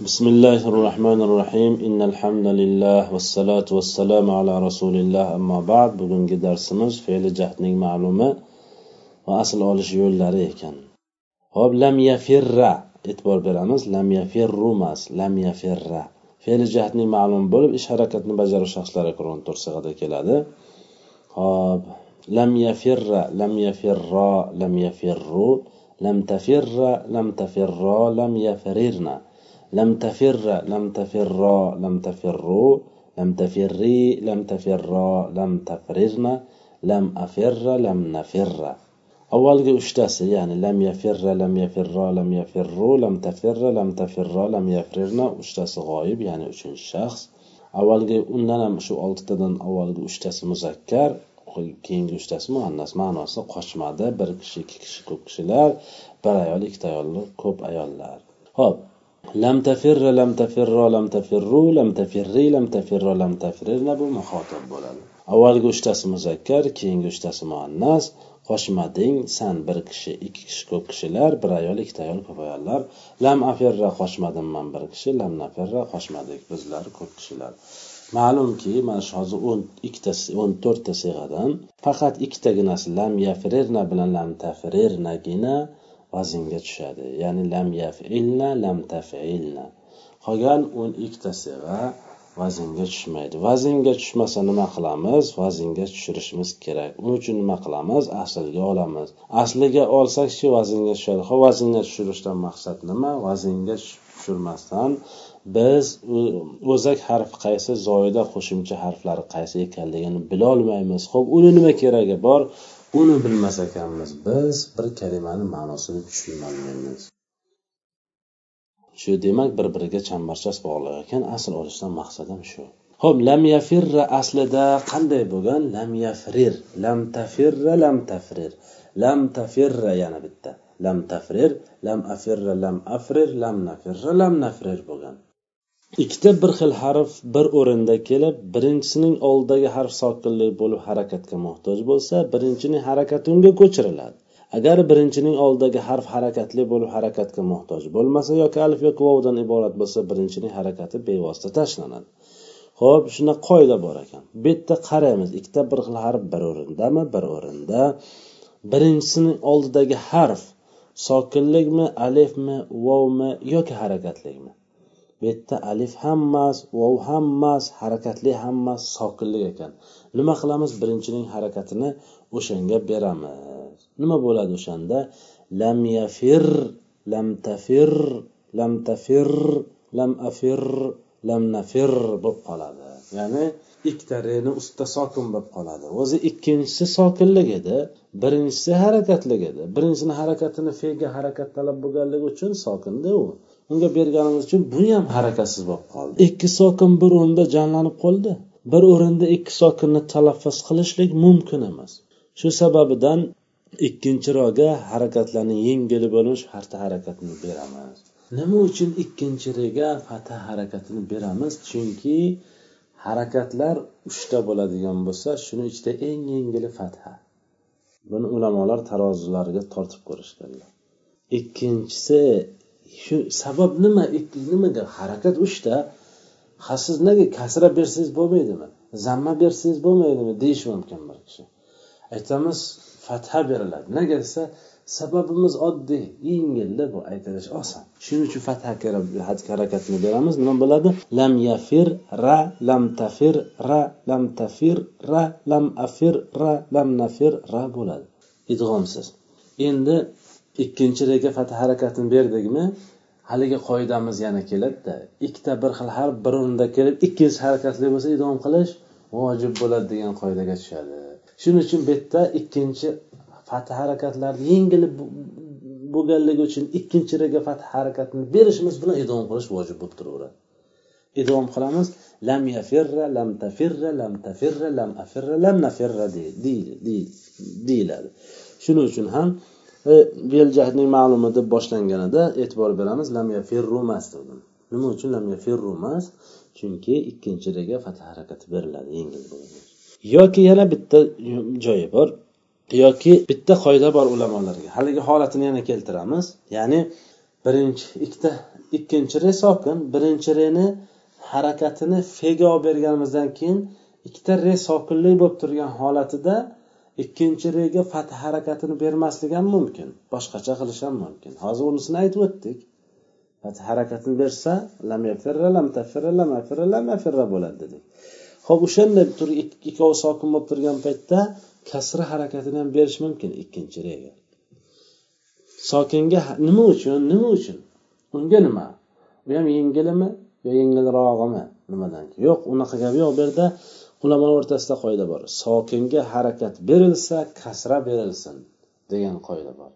بسم الله الرحمن الرحيم إن الحمد لله والصلاة والسلام على رسول الله أما بعد bugungi darsimiz fe'li jahdning ma'lumi va asl olish yo'llari ekan ho'p lam yafirra e'tibor beramiz lam yafirru emas lam yafirra fe'li jahdning ma'lum bo'lib ish harakatni bajaruvchi shaxslarga ko'ra to'rt sig'ada keladi hop lam yafirra lam yafirro lam yafirru lam tafirra lam tafirro lam yafirirna لم تفر لم تفرا لم تفروا لم تفري لم تفرا لم تفررن لم أفر لم نفر avvalgi uchtasi ya'ni lam yafirra lam yafirro lam yafirru lam tafirra lam tafirro lam yafrirna uchtasi g'oyib ya'ni uchinchi shaxs avvalgi undan ham shu oltitadan avvalgi uchtasi muzakkar keyingi uchtasi muannas ma'nosi qochmadi bir kishi ikki kishi ko'p kishilar bir ayol ikkita ayol ko'p ayollar ho'p lam tafirra lam tafirro lam tafirru lam tafirri lam tafirro lam tafrirna bu muxotab bo'ladi avvalgi uchtasi muzakkar keyingi uchtasi muannas qochmading san bir kishi ikki kishi ko'p kishilar bir ayol ikkita ayol ko'p ayollar lam afirra qochmadim man bir kishi lam nafirra qochmadik bizlar ko'p kishilar ma'lumki mana shu hozir o'n ikkita o'n to'rtta siyg'adan faqat ikkitaginasi lam yafrirna bilan lam tafrirnagina vaznga tushadi. Ya'ni lam yafilna lam tafilna. Qolgan o'n ikkitasiga vaznga tushmaydi. Vaznga tushmasa nima qilamiz? Vaznga tushirishimiz kerak. Uning uchun nima qilamiz? Aslga olamiz. Asliga olsakchi vaznga tushadi? Ho vaznga tushirishdan maqsad nima? Vaznga tushirmasdan biz o'zak harfi qaysi zoida qo'shimcha harflari qaysi ekanligini bilolmaymiz. Ho'p uni nima keragi bor? Uni bilmas ekanmiz biz bir kalimani ma'nosini tushunolmaymiz shu demak bir biriga chambarchas bog'liq ekan asl olishdan maqsadim shu. Ho'p lam yafirra aslida qanday bo'lgan? Lam yafrir lam tafirra lam tafrir. Lam tafirra yana bitta. Lam tafrir lam afirra lam afrir lam nafirra lam nafrir bo'lgan. Ikkita bir xil harf bir o'rinda kelib birinchisining oldidagi harf sokinlik bo'lib harakatga muhtoj bo'lsa birinchining harakati unga ko'chiriladi. Agar birinchining oldidagi harf harakatli bo'lib harakatga muhtoj bo'lmasa yoki alif yoki vovdan iborat bo'lsa birinchining harakati bevosita tashlanadi. Ho'p shunda qoida bor ekan. Bu yerda qaraymiz. Ikkita bir xil harf bir o'rindami bir o'rinda. Birinchisining oldidagi harf sokinlikmi alifmi vovmi yoki harakatlikmi? Bu yerda alif hammas vov hammas harakatli hammas sokinlik ekan. Nima qilamiz? Birinchining harakatini o'shanga beramiz. Nima bo'ladi o'shanda? Lam yafir lam tafir lam tafir lam afir lam nafir bo'lib qoladi. Ya'ni ikkita reni ustida sokin bo'lib qoladi. O'zi ikkinchisi sokinlik edi birinchisi harakatlik edi. Birinchisini harakatini fega harakat talab bo'lganligi uchun sokindi u. unga berganimiz uchun bu ham harakatsiz bo'lib qoldi. Ikki sokin bir o'rinda jamlanib qoldi. Bir o'rinda ikki sokinni talaffuz qilishlik mumkin emas. Shu sababidan ikkinchi roga harakatlarni yengil bo'lmish harta harakatini beramiz. Nima uchun ikkinchi rega fatha harakatini beramiz? Chunki harakatlar uchta bo'ladigan bo'lsa shuni ichida eng yengili fatha buni ulamolar tarozilariga tortib ko'rishganlar. Ikkinchisi shu sabab nima nimaga harakat uchta ha siz nega kasra bersangiz bo'lmaydimi? Zamma bersangiz bo'lmaydimi? Deyishi mumkin bir kishi. Aytamiz fatha beriladi. Nega desa sababimiz oddiy. Yengilda bu aytilish oson. Shuning uchun fatha harakatini beramiz. Nima bo'ladi? Lam yafir ra lam tafir ra lam tafir ra lam afir ra lam nafir ra bo'ladi. Idg'omsiz. Endi ikkinchi rega fatha harakatini berdikmi haligi qoidamiz yana keladida. Ikkita bir xil harf bir o'rinda kelib ikkinchisi harakatli bo'lsa idom qilish vojib bo'ladi degan qoidaga tushadi. Shuning uchun bu yerda ikkinchi fatha harakatlarni yengil bo'lganligi uchun ikkinchi rega fatha harakatini berishimiz bilan idom qilish vojib bo'lib turaveradi. Idom qilamiz lam yafirra lam tafirra lam tafirra lam afirra lam nafirra deyiladi. Shuning uchun ham beljahdning ma'lumi deb boshlanganida e'tibor beramiz lam yafirru emas dedim. Nima uchun lam yafirru emas? Chunki ikkinchi rega fatha harakati beriladi yengil yoki yana bitta joyi bor yoki bitta qoida bor ulamolarga. Haligi holatini yana keltiramiz. Ya'ni birinchi ikkita ikkinchi re sokin. Birinchi reni harakatini fega olib berganimizdan keyin ikkita re sokinlik bo'lib turgan holatida ikkinchi rega fath harakatini bermaslik ham mumkin boshqacha qilish ham mumkin. Hozir unisini aytib o'tdik. Fath harakatini bersa lam yafirra lam tafirra lam afirra lam afirra bo'ladi dedik. Ho'p o'shanday turib ikkovi sokin bo'lib turgan paytda kasra harakatini ham berish mumkin ikkinchi rega sokinga nima uchun nima uchun? Unga nima? U ham yengilmi yo yengilrog'imi? Nimadan? Yo'q unaqa gap yo'q. Bu yerda ulamo o'rtasida qoida bor. Sokinga harakat berilsa kasra berilsin degan qoida bor.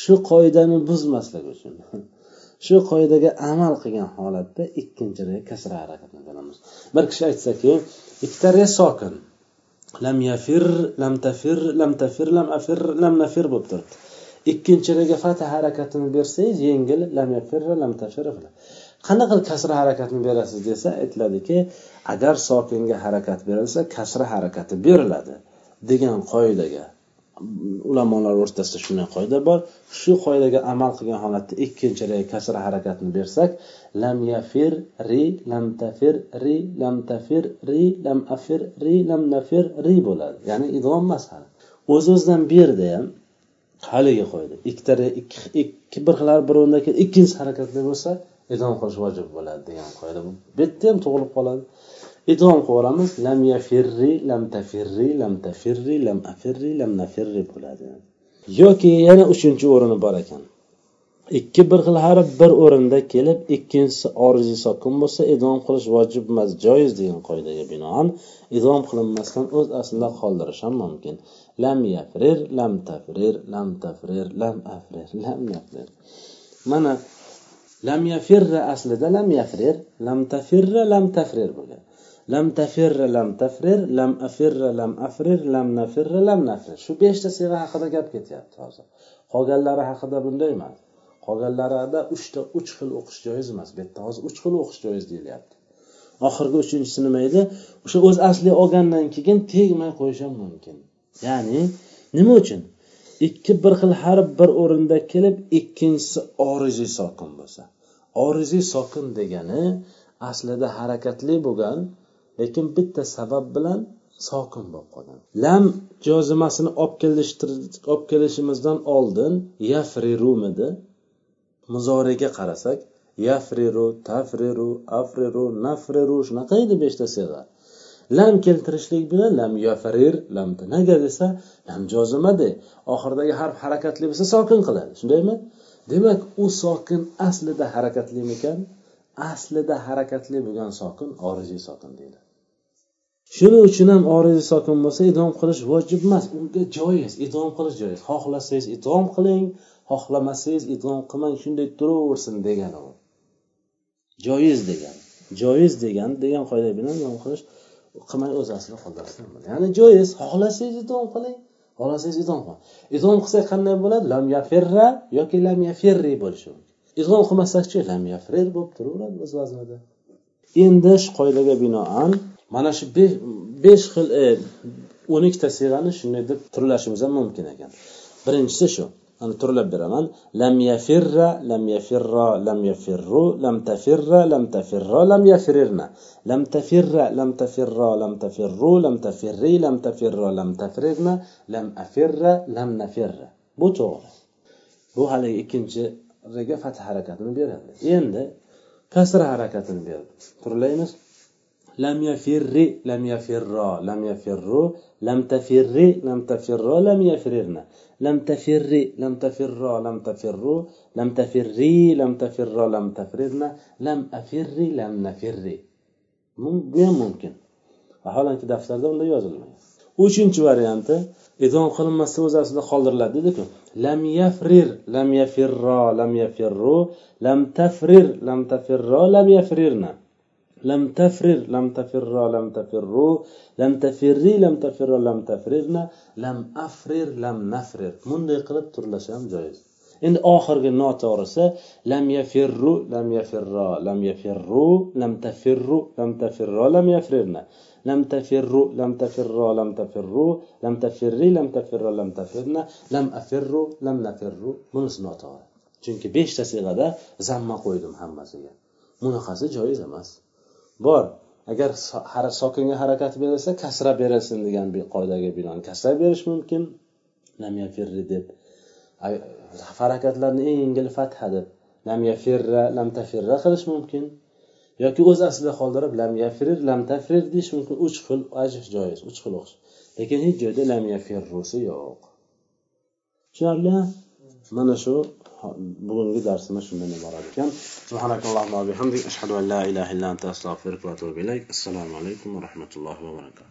Shu qoidani buzmaslik uchun shu qoidaga amal qilgan holatda ikkinchi kasra harakatini beramiz. Bir kishi aytsaki ikkita re sokin. Lam yafir lam tafir lam tafir lam afir lam nafir bo'lib turibdi. Ikkinchi rega fatha harakatini bersangiz yengil lam yafir lam qanaqa qilib kasra harakatini berasiz desa aytiladiki agar sokinga harakat berilsa kasra harakati beriladi degan qoidaga. Ulamolar o'rtasida shunday qoida bor. Shu qoidaga amal qilgan holatda ikkinchi kasra harakatini bersak lam yafir ri lam tafir ri lam tafir ri lam afir ri lam nafir ri bo'ladi. Ya'ni idom emas o'z o'zidan bu yerda ham haligi qoida ikkita ikki bir xil bir o'rinda ikkinchi harakatda bo'lsa idom qilish vojib bo'ladi degan qoida bu. Yerda ham tug'ilib qoladi. Idom qilib lam yafirri lam tafirri lam tafirri lam afirri lam nafirri bo'ladi. Yoki yana uchinchi o'rini bor ekan. Ikki bir xil harf bir o'rinda kelib ikkinchisi oriziy sokin bo'lsa idom qilish vojib emas joiz degan qoidaga binoan idom qilinmasdan o'z aslida qoldirish ham mumkin. Lam yafrir lam tafrir lam tafrir lam afrir lam yafrir. Mana lam yafirra aslida lam yafrir lam tafirra lam tafrir bo'lgan. Lam tafirra lam tafrir lam afirra lam afrir lam nafirra lam nafrir. Shu beshta siyg'a haqida gap ketyapti hozir. Qolganlari haqida bunday emas. Qolganlarida uchta uch xil o'qish joiz emas. Bu yerda hozir uch xil o'qish joiz deyilyapti. Oxirgi uchinchisi nima edi? O'sha o'z asliga olgandan keyin tegmay qo'yish ham mumkin. Ya'ni nima uchun? Ikki bir xil harf bir o'rinda kelib ikkinchisi oriziy sokin bo'lsa. Oriziy sokin degani aslida harakatli bo'lgan lekin bitta sabab bilan sokin bo'lib qolgan. Lam jozimasini olib kelishimizdan oldin yafrirumidi muzoriga qarasak yafriru tafriru afriru nafriru shunaqa edi beshta siyg'a lam keltirishlik bilan lam yafrir lam nega desa lam jozimadi oxiridagi harf harakatli bo'lsa sokin qiladi. Shundaymi? Demak u sokin aslida harakatlimikan aslida harakatli bo'lgan sokin oriziy sokin deyiladi shuning uchun ham oriziy sokin bo'lsa idom qilish vojib emas. Unga joiz idom qilish joiz. Xohlasangiz idom qiling xohlamasangiz idom qilmang shunday turaversin degani u joiz degan joiz degan degan qoida bilan idom qilish qilmay o'z aslida qoldirishdan ya'ni joiz xohlasangiz idom qiling xohlasangiz idom qiling. Idom qilsak qanday bo'ladi? Lam yafirra yoki lam yafirri bo'lishi mumkin. Idom qilmasakchi lam yafrir bo'lib turaveradi o'z vaznida. Endi shu qoidaga binoan mana shu besh xil e, o'n ikkita siyg'ani shunday deb turlashimiz ham mumkin ekan. Birinchisi shu. Ani turlab beraman. Lam yafirra lam yafirra lam yafirru lam tafirra lam tafirra lam yafirirna lam tafirra lam tafirra lam tafirru lam tafirri lam tafirra lam tafrirna lam afirra lam nafirra. Bu to'g'ri. Bu haligi ikkinchi fath harakatini beradi. Endi kasra harakatini berdi. Turlaymiz. Lam yafirri lam yafirro lam yafirru lam tafirri lam tafirro lam yafrirna lam tafirri lam tafirro lam tafirru lam tafirri lam tafirro lam tafrirna lam afirri lam nafirri. Bu ham mumkin. Vaholanki daftarda unda yozilmagan uchinchi varianti idom qilinmasa o'z aslida qoldiriladi dediku. Lam yafrir lam yafirro lam yafirru lam tafrir lam tafirro lam yafrirna. Lam tafrir lam tafirro lam tafirru lam tafirri lam tafirro lam tafrirna lam afrir lam nafrir bunday qilib turlashi ham joiz endi oxirgi noto'g'risi lam yafirru lam yafirro lam yafirru lam tafirru lam tafirro lam yafrirna lam tafirru lam tafirro lam tafirru lam tafirri lam tafirro lam tafirna lam afirru lam nafirru bunisi noto'g'ri chunki beshta siyg'ada zamma qo'ydim hammasiga bunaqasi joiz emas bor. Agar sokinga harakat berilsa kasra berilsin degan bir qoidaga binoan. Kasra berish mumkin. Deb. Harakatlarni eng yengil fatha deb. Lamyafirra lamtafirra qilish mumkin. Yoki o'z aslida qoldirib lamyafirir lamtafirir deyish mumkin. Uch xil ajr joiz uch xil o'qish. Lekin hech joyda lamyafirrusi yo'q. Tushunarli mana shu bugungi darsimiz shundan iborat ekan subhanakallohumma bihamdik ashhadu an la ilaha illa anta astag'firuka va atubu ilayk assalomu alaykum va rahmatullohi va barakatuh